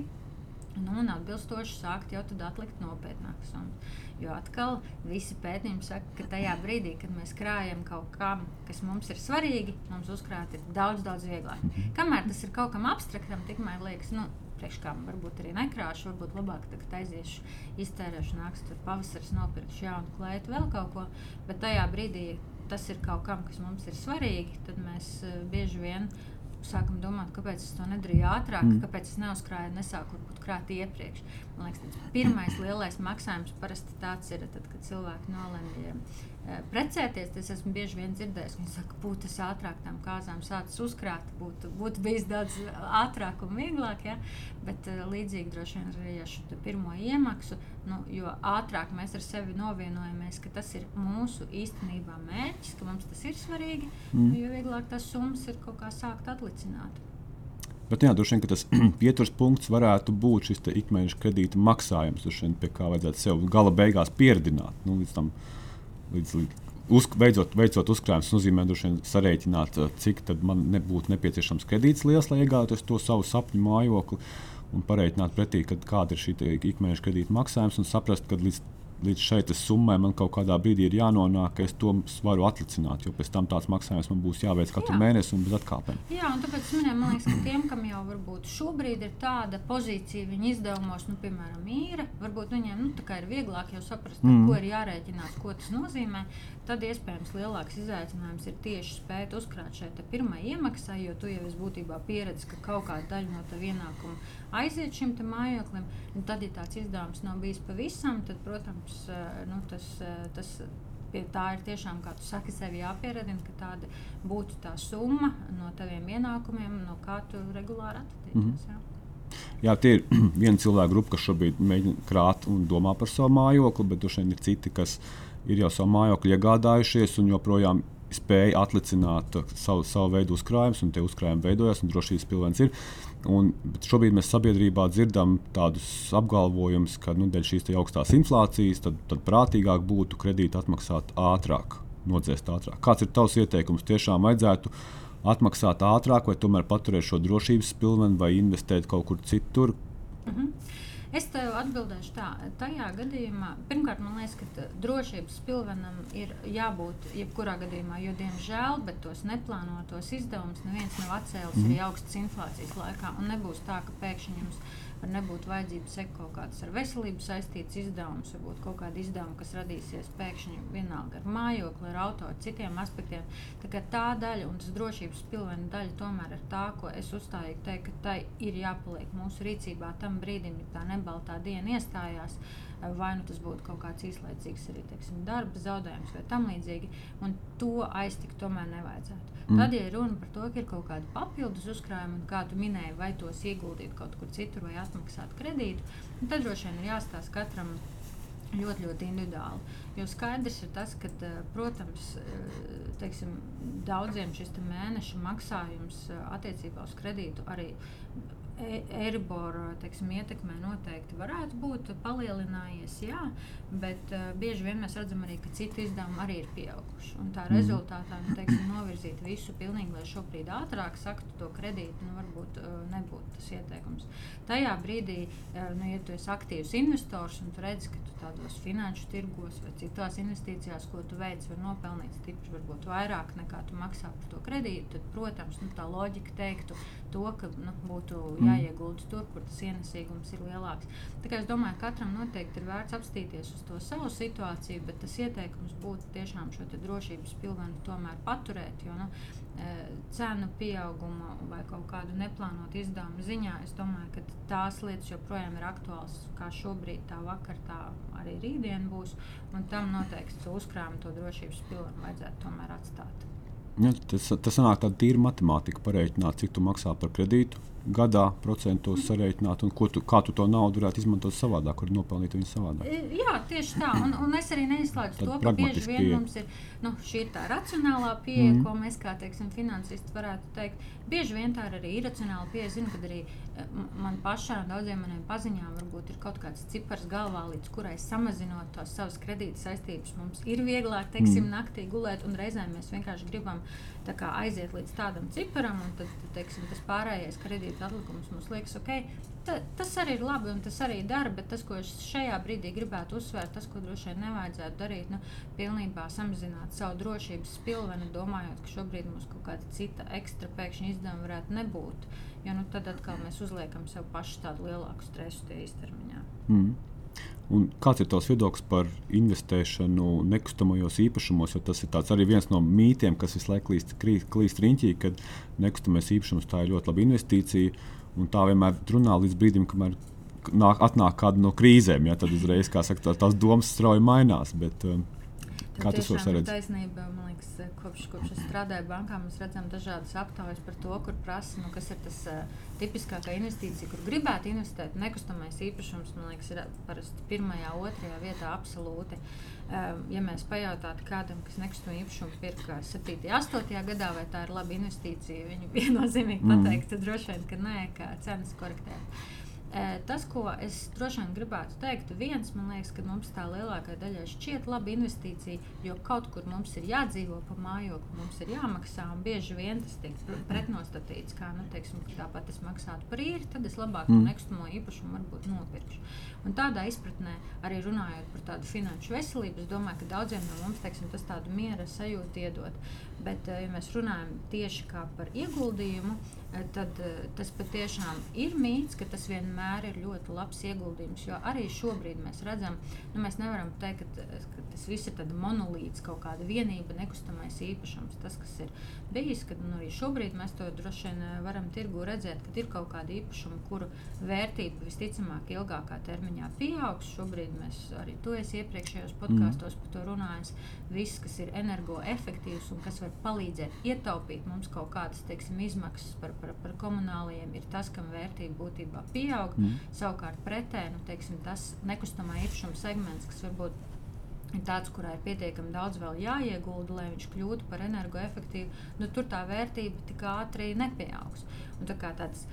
Speaker 3: Nu, un atbilstoši sākt jau atlikt nopietnākas summas. Jo atkal visi pētījumi saka, ka tajā brīdī, kad mēs krājam kaut kam, kas mums ir svarīgi, mums uzkrāt ir daudz, daudz vieglāk. Kamēr tas ir kaut kam abstraktam, tikmēr liekas, nu, priekš kam varbūt arī nekrāšu, varbūt labāk tagad aiziešu, iztērēšu, nāks tur pavasaris, nopirkšu jaunu klētu, vēl kaut ko. Bet tajā brīdī tas ir kaut kam, kas mums ir svarīgi, tad mēs uh, bieži vien sākam domāt, kāpēc es to nedarīju ātrāk, mm. kāpēc es neuzkrāju, nesāku varbūt krāt iepriekš. Man liekas, tas pirmais lielais maksājums parasti tāds ir, tad, kad cilvēki nolemj precēties. Es esmu bieži vien dzirdējis, ka viņi saka, būtu tas ātrāk tam kāzām sācis uzkrāt, būtu, būtu bijis daudz ātrāk un vieglāk. Ja? Bet uh, līdzīgi droši vien arī ar šo pirmo iemaksu, nu, jo ātrāk mēs ar sevi novienojamies, ka tas ir mūsu īstenībā mērķis, ka mums tas ir svarīgi, mm. jo vieglāk tas summas ir kaut kā sākt atlicināt.
Speaker 2: Bet jā, droši vien tas <clears throat> pieturas punkts varētu būt šis ikmēneša kredīta maksājums, vien, pie kā vajadzētu sev gala beigās pieredzināt. Nu, līdz tam līdz, uz, beidzot, veicot uzkrājumus, nozīmē sarēķināt, eh, cik man nebūtu nepieciešams kredīts liels, lai iegādātos to savu sapņu mājokli. Un pareiķināt pretī, kāda ir šī ikmēneša kredīta maksājums, un saprast, ka līdz līdz šai summai man kaut kādā brīdī ir jānonāk, ka es to varu atlicināt. Jo pēc tam tāds maksājums man būs jāveic katru Jā. mēnesi un bez atkāpēm.
Speaker 3: Jā, un tāpēc minēju, man liekas, ka tiem, kam jau varbūt šobrīd ir tāda pozīcija viņa izdevumos, nu, piemēram, īra, varbūt viņiem nu, ir vieglāk jau saprast, mm. ko ir jārēķinās, ko tas nozīmē. Tad iespējams lielāks izaicinājums ir tieši spēt uzkrāt šai pirmai iemaksai, jo tu jau esi būtībā pieredzējis, ka kaut kāda daļa no tā ienākuma aiziet šim mājoklim. Un tad, ja tāds izdevums nav bijis pavisam, tad, protams, eh, nu, tas, eh, tas pie tā ir tiešām, kā tu saki, sev jāpieredina, ka tāda būtu tā summa no taviem ienākumiem, no kā tu regulāri attīstīsies. Mm -hmm.
Speaker 2: Jā, tie ir <clears throat> viena cilvēka grupa, kas šobrīd mēģina krāt un domā par savu mājokli, bet tur ir citi, kas ir jau savu mājokli iegādājušies un joprojām spēja atlicināt savu, savu veidu uzkrājumus, un tie uzkrājumi veidojas, un drošības pilvens ir. Un, šobrīd mēs sabiedrībā dzirdam tādus apgalvojumus, ka nu, dēļ šīs augstās inflācijas tad, tad prātīgāk būtu kredītu atmaksāt ātrāk, nodzēst ātrāk. Kāds ir tavs ieteikums? Tiešām vajadzētu atmaksāt ātrāk, vai tomēr paturēt šo drošības pilvenu, vai investēt kaut kur citur?
Speaker 3: Mm -hmm. Es tev atbildēšu tā, tajā gadījumā, pirmkārt, man liekas, ka drošības pilvenam ir jābūt jebkurā gadījumā, jo, diemžēl, bet tos neplānotos izdevumus neviens nav atcēlis mm. arī augstas inflācijas laikā. Un nebūs tā, ka pēkšņi jums var nebūt vajadzība sekot kaut kādas ar veselību saistītas izdevumus, varbūt kaut kāda izdevuma, kas radīsies pēkšņi vienalga ar mājokli, ar auto, ar citiem aspektiem. Tā, tā daļa un tas drošības pilvena daļa tomēr ir tā, ko es uzstājīgi teiktu, ka tai ir jāpaliek mūsu rīcībā tam brīdim, kad tā nebaltā diena iestājās vai nu tas būtu kaut kāds īslaicīgs arī teiksim, darba zaudējums vai tam līdzīgi. Un to aiztikt tomēr nevajadzētu. Mm. Tad, ja runa par to, ka ir kaut kāda papildus uzkrājuma, kā tu minēji, vai tos ieguldīt kaut kur citur vai atmaksāt kredītu, tad droši vien ir jāstāsta katram ļoti, ļoti individuāli. Jo skaidrs ir tas, ka, protams, teiksim, daudziem šis mēneša maksājums attiecībā uz kredītu arī Teiksim, ietekmē noteikti varētu būt palielinājies, jā, bet uh, bieži vien mēs redzam arī, ka citu izdevumi arī ir pieauguši. Un tā mm. rezultātā nu, teiksim, novirzīt visu pilnīgi, lai šobrīd ātrāk saktu to kredītu, nu, varbūt uh, nebūtu tas ieteikums. Tajā brīdī, uh, nu, ja tu esi aktīvs investors un tu redzi, ka tu tādos finanšu tirgos vai citās investīcijās, ko tu veic, var nopelnīt stipri, varbūt vairāk nekā tu maksā par to kredītu, tad, protams, nu, tā loģika teiktu to, ka nu, būtu jā jāiegulda tur, kur tas ienesīgums ir lielāks. Es domāju, ka katram noteikti ir vērts apstīties uz to savu situāciju, bet tas ieteikums būtu tiešām šo drošības pilvenu tomēr paturēt. Jo, nu, e, cenu pieauguma vai kaut kādu neplānotu izdevumu ziņā, es domāju, ka tās lietas joprojām ir aktuālas, kā šobrīd, tā vakar, tā arī rītdien būs. Un tam noteikti uzkrājumu, to drošības pilvenu vajadzētu tomēr atstāt.
Speaker 2: Ja, tas, tas sanāk tāda tīra matemātika, pareiķināt, cik tu maksā par kredītu, gadā procentos sarēķināt, un tu, kā tu to naudu varētu izmantot savādāk, kur nopelnīt viņu savādāk.
Speaker 3: E, jā, tieši tā. Un, un es arī neizslēdzu to, ka bieži vien pieeja. mums ir nu, šī ir tā racionālā pieeja, mm. ko mēs kā teiksim, finansisti varētu teikt. Bieži vien tā ir arī iracionāla pieeja. Zinu, kad arī man pašā un daudziem maniem paziņām varbūt ir kaut kāds cipars galvā, līdz kurai samazinot tos savus kredīta saistības, mums ir vieglāk teiksim, mm. naktī gulēt, un reizēm mēs vienkārši gribam kā, aiziet līdz tādam ciparam, un tad, teiksim, tas pārējais kredīta atlikums mums liekas ok. Ta, tas arī ir labi, un tas arī dara, bet tas, ko es šajā brīdī gribētu uzsvērt, tas, ko droši vien nevajadzētu darīt, nu, pilnībā samazināt savu drošības pilveni, domājot, ka šobrīd mums kaut kāda cita ekstra pēkšņa izdevuma varētu nebūt. Jo nu, tad atkal mēs uzliekam sev pašu tādu lielāku stresu īstermiņā. Mm.
Speaker 2: Un kāds ir tavs viedoklis par investēšanu nekustamajos īpašumos? Tas ir arī viens no mītiem, kas visu laiku klīst, klīst riņķī, ka nekustamais īpašums tā ir ļoti laba investīcija. Un tā vienmēr runā līdz brīdim, kamēr nāk, atnāk kāda no krīzēm. Ja, tad uzreiz saka, tā, tās domas strauji mainās. Bet, um, Kā tas var būt?
Speaker 3: Taisnība, man liekas, kopš, kopš es strādāju bankā, mēs redzam dažādas aptaujas par to, kur prasa, nu, kas ir tas uh, tipiskākā investīcija, kur gribētu investēt. Nekustamais īpašums, man liekas, ir parasti pirmajā, otrajā vietā absolūti. Uh, ja mēs pajautātu kādam, kas nekustamo īpašumu pirka 7, 8 gadā, vai tā ir laba investīcija, viņi viennozīmīgi mm. pateiks, droši vien, ka nē, ka cenas korektēt. Tas, ko es droši vien gribētu teikt, viens, man liekas, ka mums tā lielākā daļa šķiet laba investīcija, jo kaut kur mums ir jādzīvo pa mājokli, mums ir jāmaksā, un bieži vien tas tiek pretnostatīts, kā, nu, teiksim, tāpat es maksātu par īri, tad es labāk mm. nekustamo īpašumu varbūt nopirkšu. Un tādā izpratnē, arī runājot par tādu finanšu veselību, es domāju, ka daudziem no mums teiksim, tas tādu miera sajūtu iedod. Bet, ja mēs runājam tieši par ieguldījumu, tad tas patiešām ir mīts, ka tas vienmēr ir ļoti labs ieguldījums. Jo arī šobrīd mēs redzam, nu, mēs nevaram teikt, ka, ka tas viss ir monolīts, kaut kāda vienība, nekustamais īpašums. Tas, kas ir bijis, kad nu, arī šobrīd mēs to droši vien varam tirgu redzēt, ka ir kaut kāda īpašuma, kuru vērtība visticamāk ilgākā termiņā pieaugs. Šobrīd mēs arī to esam iepriekšējos podkāstos mm. par to runājis. Viss, kas ir energoefektīvs un kas var palīdzēt ietaupīt mums kaut kādas teiksim, izmaksas par par, par komunāliem ir tas, kam vērtība būtībā pieaug. Mm. Savukārt pretēji nu, teiksim, tas nekustamā īpašuma segments, kas varbūt ir tāds, kurā ir pietiekami daudz vēl jāiegulda, lai viņš kļūtu par energoefektīvu, nu, tur tā vērtība tik ātri nepieaugs. Un tā kā tāds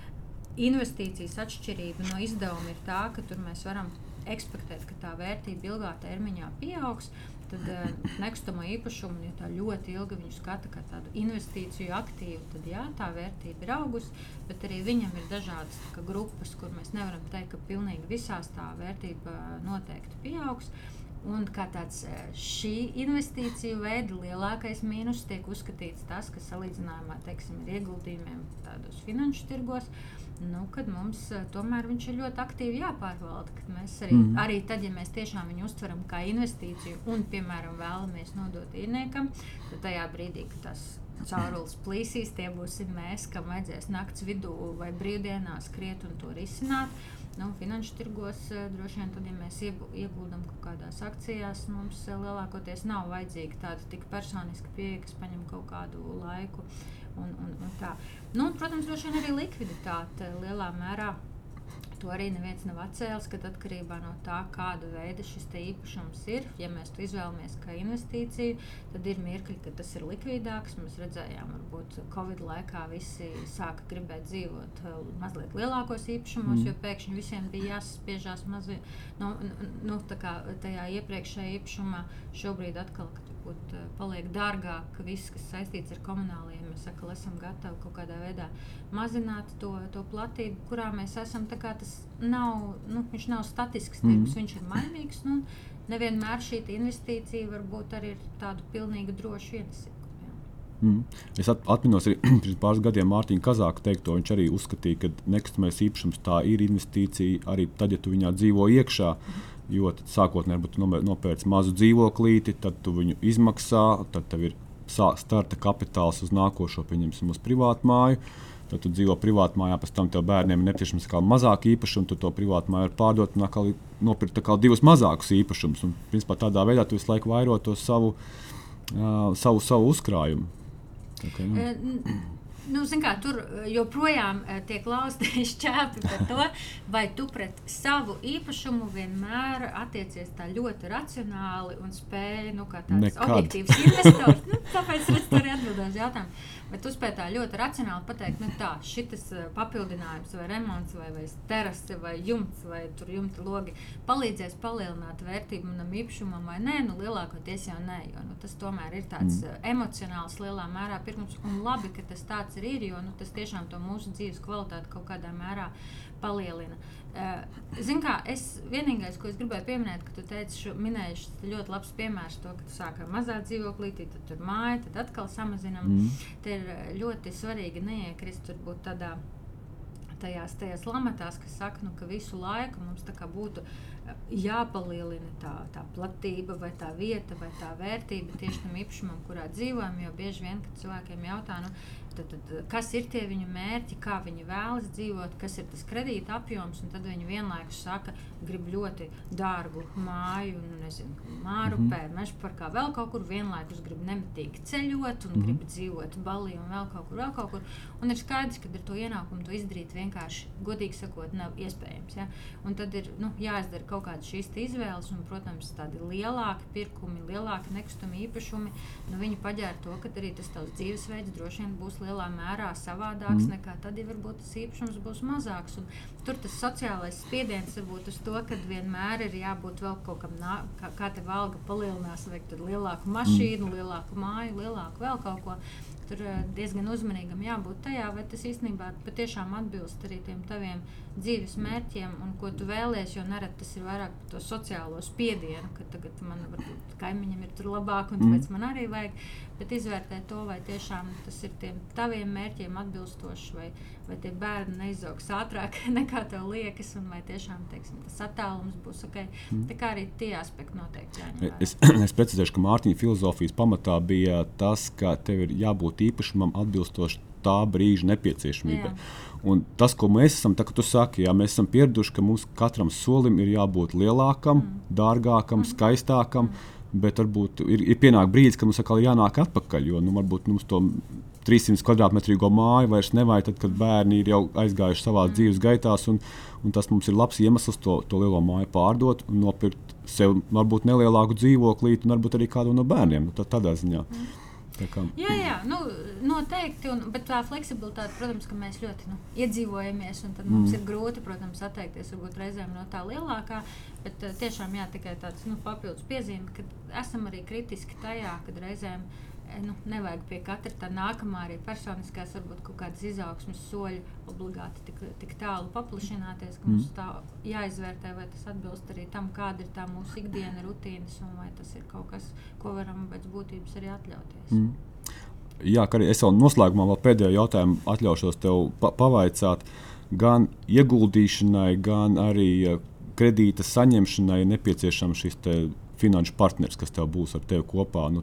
Speaker 3: investīcijas atšķirība no izdevuma ir tā, ka tur mēs varam ekspektēt, ka tā vērtība ilgā termiņā pieaugs tad uh, nekustamo īpašumu, ja tā ļoti ilgi viņu skata kā tādu investīciju aktīvu, tad jā, tā vērtība ir augusi, bet arī viņam ir dažādas grupas, kur mēs nevaram teikt, ka pilnīgi visās tā vērtība noteikti pieaugs. Un kā tāds eh, šī investīciju veida lielākais mīnus tiek uzskatīts tas, ka salīdzinājumā teiksim, ar ieguldījumiem tādos finanšu tirgos, nu, kad mums eh, tomēr viņš ir ļoti aktīvi jāpārvalda. Mēs arī, mm. arī tad, ja mēs tiešām viņu uztveram kā investīciju un, piemēram, vēlamies nodot īrniekam, tad tajā brīdī, kad tas caurulis plīsīs, tie būsim mēs, kam vajadzēs naktas vidū vai brīvdienās skriet un to risināt. Nu, finanšu tirgos eh, droši vien, tad, ja mēs iegu- ieguldam kaut kādās akcijās, mums eh, lielākoties nav vajadzīga tāda tik personiska pieeja, kas paņem kaut kādu laiku. Un, un, un tā. nu, protams, droši vien arī likviditāte lielā mērā. To arī neviens nav atcēlis, ka atkarībā no tā, kāda veida šis īpašums ir, ja mēs to izvēlamies kā investīciju, tad ir mirkļi, kad tas ir likvidāks. Mēs redzējām, varbūt Covid laikā visi sāka gribēt dzīvot eh, mazliet lielākos īpašumos,
Speaker 2: Mm.
Speaker 3: jo pēkšņi visiem bija jāspiežās mazliet nu, nu, tajā iepriekšējā īpašumā. Šobrīd atkal, kad varbūt eh, paliek dārgāk viss, kas saistīts ar komunāliem, mēs sakām, esam gatavi kaut kādā veidā mazināt to, to platību, kurā mēs esam. tā kā Tas nav, nu, viņš nav statisks tirgus,
Speaker 2: Mhm.
Speaker 3: viņš ir mainīgs. Nu, nevienmēr šī investīcija var būt arī ar tādu pilnīgi drošu ienesīgumu. jā.
Speaker 2: Mm. Es at, atminos arī <clears throat> pirms pāris gadiem Mārtiņa Kazāka teikto. Viņš arī uzskatīja, ka nekustamais īpašums tā ir investīcija arī tad, ja tu viņā dzīvo iekšā. Jo tad sākotnēji varbūt tu nopērci mazu dzīvoklīti, tad tu viņu izmaksā, tad tev ir starta kapitāls uz nākošo, pieņemsim, uz privātu māju. Tad tu dzīvo privātā mājā, pēc tam tev bērniem ir nepieciešams mazāk īpašumu, tu to privātu māju var pārdot un atkal nopirkt divus mazākus īpašumus. Un, principā, tādā veidā tu visu laiku vairo to savu, uh, savu, savu uzkrājumu. Tā kā, nu.
Speaker 3: Eh, Nu, kā, tur eh, joprojām eh, tiek lausti <laughs> šķēpi par to, vai tu pret savu īpašumu vienmēr attiecies tā ļoti racionāli un spēj, nu, tāds objektīvs <laughs> investors. Nu, tāpēc es tur atbildēju uz jautājumu. Bet tu spēj tā ļoti racionāli pateikt, nu tā, šis papildinājums vai remonts vai, vai terase vai jumts vai tur jumta logi palīdzēs palielināt vērtību manam īpašumam vai nē, nu lielākoties jau nē, jo nu, tas tomēr ir tāds mm. emocionāls lielā mērā pirkums un labi, ka tas tāds arī ir, jo nu, tas tiešām to mūsu dzīves kvalitāti kaut kādā mērā palielina. Uh, Ziniet, kā es vienīgais, ko es gribēju pieminēt, ka tu teici, šo, minēji šis ļoti labs piemērs, to, ka tu sāki ar mazā dzīvoklītī, tad tur māja, tad atkal samazinām.
Speaker 2: Mm.
Speaker 3: Te ir eh, ļoti svarīgi neiekrist turbūt tādā. Tajās, tajās lamatās, kas saka, nu, ka visu laiku mums būtu eh, jāpalielina tā, tā platība, vai tā vieta, vai tā vērtība tieši tam īpašumam, kurā dzīvojam. Jo bieži vien, kad cilvēkiem jautā, nu, tad, tad, kas ir tie viņu mērķi, kā viņi vēlas dzīvot, kas ir tas kredīta apjoms, un tad viņi vienlaikus saka, grib ļoti dārgu māju, nu, nezinu, mārupē, mm -hmm. mežparkā, vēl kaut kur vienlaikus grib nemitīgi ceļot un mm -hmm. grib dzīvot Balī un vēl kaut kur, vēl kaut kur. Un ir skaidrs, ka ar to ienākumu to izdarīt vienkārši, godīgi sakot, nav iespējams. Ja? Un tad ir nu, jāizdara kaut kādas šīs izvēles, un, protams, tādi lielāki pirkumi, lielāki nekustami īpašumi, nu, viņi paģēra to, ka arī tas tavs dzīvesveids droši vien būs lielā mērā savādāks mm. nekā tad, ja varbūt tas īpašums būs mazāks. Un tur tas sociālais spiediens varbūt uz to, ka vienmēr ir jābūt vēl kaut kam, nā, kā, kā te valga palielinās, vajag lielāku mašīnu, mm. lielāku māju, lielāku vēl kaut ko. Tur eh, diezgan uzmanīgam jābūt tajā, vai tas īstenībā patiešām atbilst arī tiem taviem dzīves mērķiem un ko tu vēlēsies. Jo nereti tas ir vairāk par to sociālo spiedienu, ka tagad man varbūt kaimiņam ir tur labāk un tāpēc man arī vajag. Bet izvērtēt to, vai tiešām tas ir tiem taviem mērķiem atbilstoši, vai, vai tie bērni neizaugs ātrāk <laughs> nekā tev liekas, un vai tiešām teiksim, tas attālums būs ok. Tā kā arī tie aspekti noteikti jāņem.
Speaker 2: Es, <clears throat> es precizēšu, ka Mārtiņa filozofijas pamatā bija tas, ka tev ir jābūt īpašumam atbilstoši tā brīža nepieciešamībai. Tas, ko mēs esam, tā, tu saki, jā, mēs esam pieraduši, ka mums katram solim ir jābūt lielākam, mm. dārgākam, mm. skaistākam. Mm. Bet varbūt ir, ir pienācis brīdis, kad mums atkal jānāk atpakaļ. Jo nu, varbūt mums to 300 kvadrātmetrīgo māju vairs nevajag, tad, kad bērni ir jau aizgājuši savā mm. dzīves gaitās. Un, un tas mums ir labs iemesls to, to lielo māju pārdot un nopirkt sev varbūt nelielāku dzīvoklīti un varbūt arī kādu no bērniem. Nu, tā, tādā ziņā. Mm.
Speaker 3: Jā, jā nu, noteikti. Un, bet tā fleksibilitāte, protams, ka mēs ļoti nu, iedzīvojamies. Tad mm. mums ir grūti, protams, atteikties reizēm no tā lielākā. Bet uh, tiešām jā, tikai tāds nu, papildus piezīme, ka esam arī kritiski tajā, kad reizēm nu, nevajag pie katra tā nākamā arī personiskās, varbūt kaut kādas izaugsmes soļi obligāti tik, tik tālu paplašināties, ka mums tā jāizvērtē, vai tas atbilst arī tam, kāda ir tā mūsu ikdiena rutīnas un vai tas ir kaut kas, ko varam pēc būtības arī atļauties. Mm.
Speaker 2: Jā, arī es vēl noslēgumā vēl pēdējo jautājumu atļaušos tev pa pavaicāt. Gan ieguldīšanai, gan arī uh, kredīta saņemšanai nepieciešams šis finanšu partneris, kas tev būs ar tevi kopā. Nu,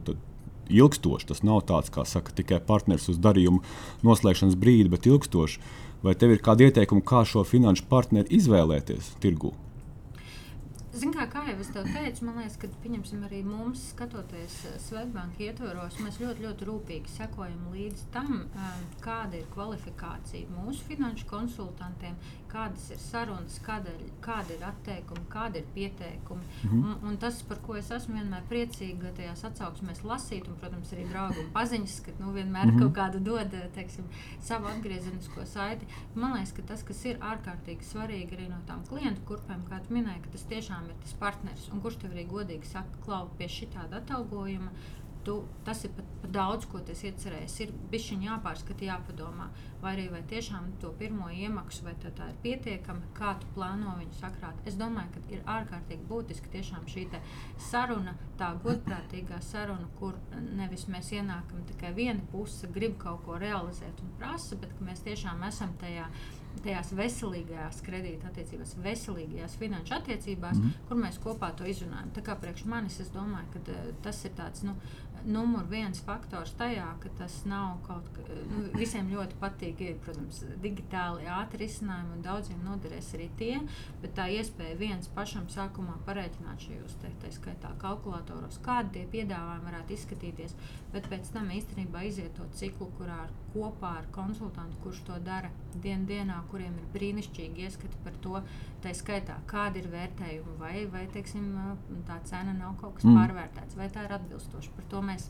Speaker 2: ilgstoši tas nav tāds, kā saka, tikai partneris uz darījumu noslēgšanas brīdi, bet ilgstoši. Vai tev ir kādi ieteikumi, kā šo finanšu partneri izvēlēties tirgū?
Speaker 3: Zin kā, kā jau es te teicu, man liekas, ka arī mums, skatoties eh, Svetbānijas ietvaros, mēs ļoti, ļoti rūpīgi sekojam līdzi tam, eh, kāda ir kvalifikācija mūsu finanšu konsultantiem, kādas ir sarunas, kāda, kāda ir atteikumi, kāda ir pieteikumi. Mm -hmm. un, un tas, par ko es esmu vienmēr priecīga tajās atsauksmēs lasīt, un, protams, arī draugu un paziņas, ka nu, vienmēr mm -hmm. kaut kāda dod teiksim, savu atgriezenisko saiti. Man liekas, ka tas, kas ir ārkārtīgi svarīgi arī no tām klientu kurpēm, kā tu minēji, ka tas tiešām ir tas partneris, un kurš tev arī godīgi saka, klau, pie šī tāda atalgojuma tu, tas ir pat, pat daudz, ko tas iecerējis. Ir bijis jāpārskata, jāpadomā, vai arī vai tiešām to pirmo iemaksu, vai tā, tā ir pietiekama, kā tu plāno viņu sakrāt. Es domāju, ka ir ārkārtīgi būtiski tiešām šī saruna, tā godprātīgā saruna, kur nevis mēs ienākam tikai viena puse, grib kaut ko realizēt un prasa, bet mēs tiešām esam tajā tajās veselīgajās kredīta attiecībās, veselīgajās finanšu attiecībās, mm kur mēs kopā to izrunājam. Tā kā priekš manis, es domāju, ka uh, tas ir tāds nu, numur viens faktors tajā, ka tas nav kaut kas, nu, visiem ļoti patīk, protams, digitāli ātri risinājumi, un daudziem noderēs arī tie, bet tā iespēja viens pašam sākumā pareiķināt šajos te, tā skaitā kalkulatoros, kādi tie piedāvājumi varētu izskatīties, bet pēc tam īstenībā iziet to ciklu, kurā ar, kopā ar konsultantu, kurš to dara dien dienā, kuriem ir brīnišķīgi ieskati par to, tā skaitā, kāda ir vērtējuma, vai, vai teiksim, tā cena nav kaut kas mm. pārvērtēts, vai tā ir atbilstoša. Par to mēs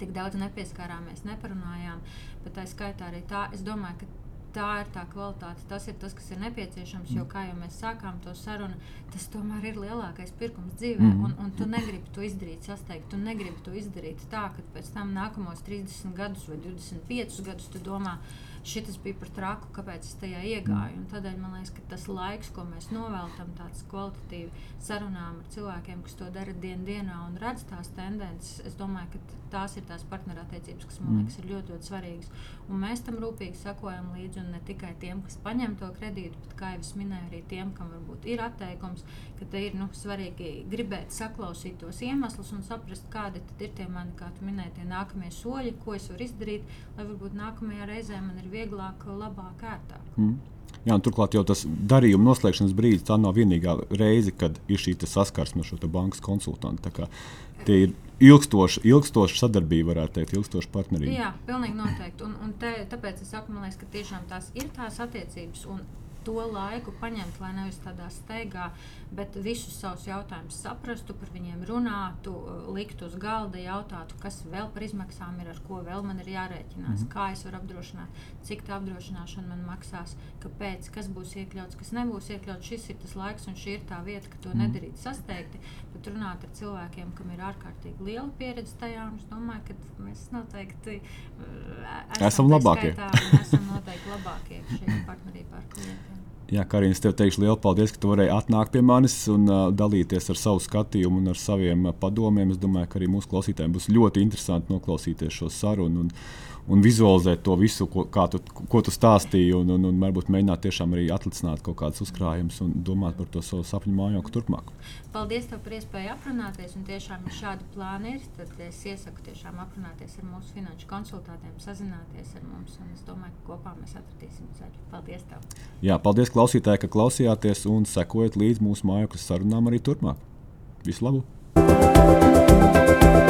Speaker 3: tik daudz nepieskārāmies, neparunājām, bet tā skaitā arī tā, es domāju, ka tā ir tā kvalitāte, tas ir tas, kas ir nepieciešams. Jo, kā jau mēs sākām to sarunu, tas tomēr ir lielākais pirkums dzīvē. Mm. Un, un tu negribi to izdarīt sasteigt, tu negribi to izdarīt tā, ka pēc tam nākamos 30 gadus vai 25 gadus tu domā, šis bija par traku, kāpēc es tajā iegāju. Un tādēļ man liekas, ka tas laiks, ko mēs noveltam tāds kvalitatīvi sarunām ar cilvēkiem, kas to dara dien dienā un redz tās tendences, es domāju, ka tās ir tās partnerattiecības, kas man mm. liekas ir ļoti, ļoti svarīgas. Un mēs tam rūpīgi sakojam līdzi, un ne tikai tiem, kas paņem to kredītu, bet, kā jau es minēju, arī tiem, kam varbūt ir atteikums, ka te ir nu, svarīgi gribēt saklausīt tos iemeslus un saprast, kādi ir tie mani, kā tu minēji, tie nākamie soļi, ko es varu izdarīt, lai varbūt nākamajā reizē man ir vieglāk, labāk, ērtāk. Mm.
Speaker 2: Jā, turklāt jau tas darījuma noslēgšanas brīdis, tā nav vienīgā reize, kad ir šī saskarsme ar šo bankas konsultantu. Tie ir ilgstoša, ilgstoša sadarbība, varētu teikt, ilgstoša partnerība.
Speaker 3: Jā, pilnīgi noteikti. Un, un te, tāpēc es saku, liekas, ka tiešām tās ir tās attiecības. Un to laiku paņemt, lai nevis tādā steigā, bet visus savus jautājumus saprastu, par viņiem runātu, liktu uz galda, jautātu, kas vēl par izmaksām ir, ar ko vēl man ir jārēķinās, mm -hmm. kā es varu apdrošināt, cik tā apdrošināšana man maksās, kāpēc, kas būs iekļauts, kas nebūs iekļauts. Šis ir tas laiks un šī ir tā vieta, ka to mm -hmm. nedarīt sasteigti, bet runāt ar cilvēkiem, kam ir ārkārtīgi liela pieredze tajā. Es domāju, ka mēs noteikti
Speaker 2: esam, esam labākie.
Speaker 3: Skaitā, esam noteikti labākie šajā partnerībā ar klientiem.
Speaker 2: Jā, Karina, tev teikšu lielu paldies, ka tu varēji atnākt pie manis un uh, dalīties ar savu skatījumu un ar saviem uh, padomiem. Es domāju, ka arī mūsu klausītājiem būs ļoti interesanti noklausīties šo sarunu. Un, un vizualizēt to visu, ko, tu, ko tu stāstīji, un, un, un varbūt mēģināt tiešām arī atlicināt kaut kādus uzkrājumus un domāt par to savu sapņu mājokli turpmāk.
Speaker 3: Paldies tev par iespēju aprunāties, un tiešām, ja šādi plāni ir, tad es iesaku tiešām aprunāties ar mūsu finanšu konsultantiem, sazināties ar mums, un es domāju, ka kopā mēs atradīsim ceļu. Paldies tev!
Speaker 2: Jā, paldies klausītāji, ka klausījāties un sekojat līdz mūsu mājokļa sarunām arī turpmāk. Visu labu! thank you